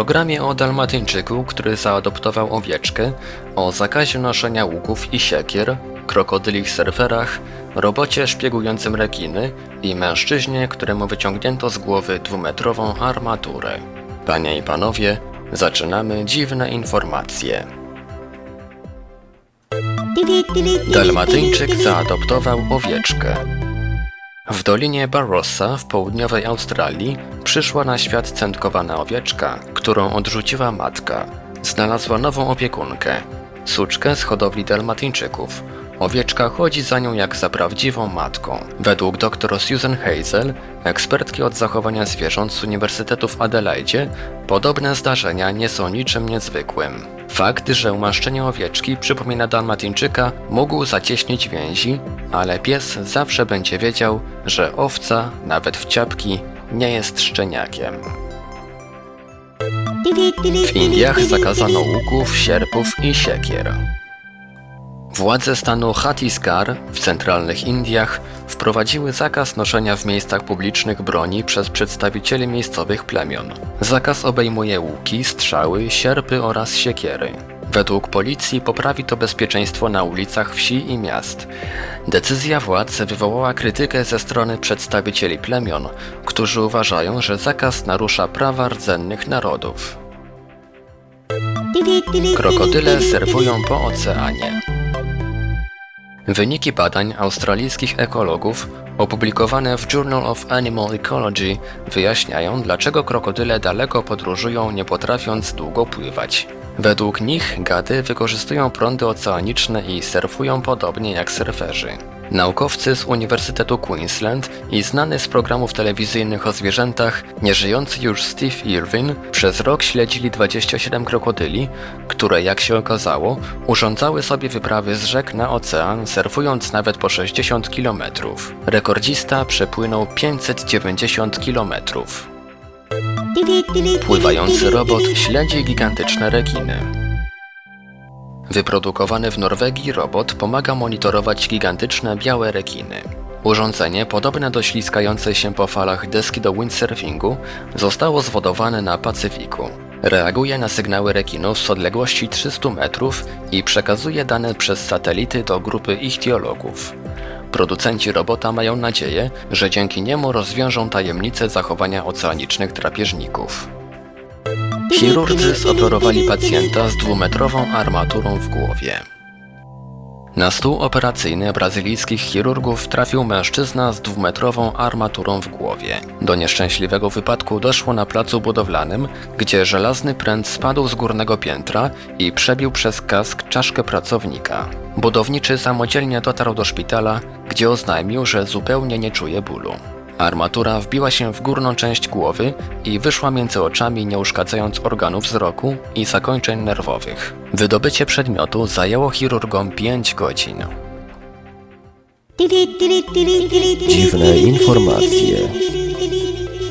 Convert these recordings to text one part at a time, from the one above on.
Programie o Dalmatyńczyku, który zaadoptował owieczkę, o zakazie noszenia łuków i siekier, krokodylich serwerach, robocie szpiegującym rekiny i mężczyźnie, któremu wyciągnięto z głowy dwumetrową armaturę. Panie i panowie, zaczynamy dziwne informacje. Dalmatyńczyk zaadoptował owieczkę. W Dolinie Barossa w południowej Australii przyszła na świat centkowana owieczka, którą odrzuciła matka. Znalazła nową opiekunkę, suczkę z hodowli dalmatyńczyków. Owieczka chodzi za nią jak za prawdziwą matką. Według dr Susan Hazel, ekspertki od zachowania zwierząt z Uniwersytetu w Adelaide, podobne zdarzenia nie są niczym niezwykłym. Fakt, że umaszczenie owieczki przypomina dalmatyńczyka, mógł zacieśnić więzi, ale pies zawsze będzie wiedział, że owca, nawet w ciapki, nie jest szczeniakiem. W Indiach zakazano łuków, sierpów i siekier. Władze stanu Chhattisgarh w centralnych Indiach wprowadziły zakaz noszenia w miejscach publicznych broni przez przedstawicieli miejscowych plemion. Zakaz obejmuje łuki, strzały, sierpy oraz siekiery. Według policji poprawi to bezpieczeństwo na ulicach wsi i miast. Decyzja władz wywołała krytykę ze strony przedstawicieli plemion, którzy uważają, że zakaz narusza prawa rdzennych narodów. Krokodyle serwują po oceanie. Wyniki badań australijskich ekologów opublikowane w Journal of Animal Ecology wyjaśniają, dlaczego krokodyle daleko podróżują, nie potrafiąc długo pływać. Według nich gady wykorzystują prądy oceaniczne i surfują podobnie jak surferzy. Naukowcy z Uniwersytetu Queensland i znany z programów telewizyjnych o zwierzętach, nieżyjący już Steve Irwin, przez rok śledzili 27 krokodyli, które, jak się okazało, urządzały sobie wyprawy z rzek na ocean, surfując nawet po 60 km. Rekordzista przepłynął 590 km. Pływający robot śledzi gigantyczne rekiny. Wyprodukowany w Norwegii robot pomaga monitorować gigantyczne białe rekiny. Urządzenie, podobne do śliskającej się po falach deski do windsurfingu, zostało zwodowane na Pacyfiku. Reaguje na sygnały rekinów z odległości 300 metrów i przekazuje dane przez satelity do grupy ichtiologów. Producenci robota mają nadzieję, że dzięki niemu rozwiążą tajemnicę zachowania oceanicznych drapieżników. Chirurdzy zoperowali pacjenta z dwumetrową armaturą w głowie. Na stół operacyjny brazylijskich chirurgów trafił mężczyzna z dwumetrową armaturą w głowie. Do nieszczęśliwego wypadku doszło na placu budowlanym, gdzie żelazny pręt spadł z górnego piętra i przebił przez kask czaszkę pracownika. Budowniczy samodzielnie dotarł do szpitala, gdzie oznajmił, że zupełnie nie czuje bólu. Armatura wbiła się w górną część głowy i wyszła między oczami, nie uszkadzając organów wzroku i zakończeń nerwowych. Wydobycie przedmiotu zajęło chirurgom 5 godzin. Dziwne informacje.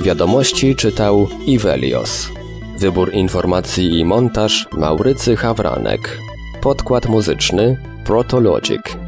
Wiadomości czytał Ivelios. Wybór informacji i montaż Maurycy Hawranek. Podkład muzyczny Protologic.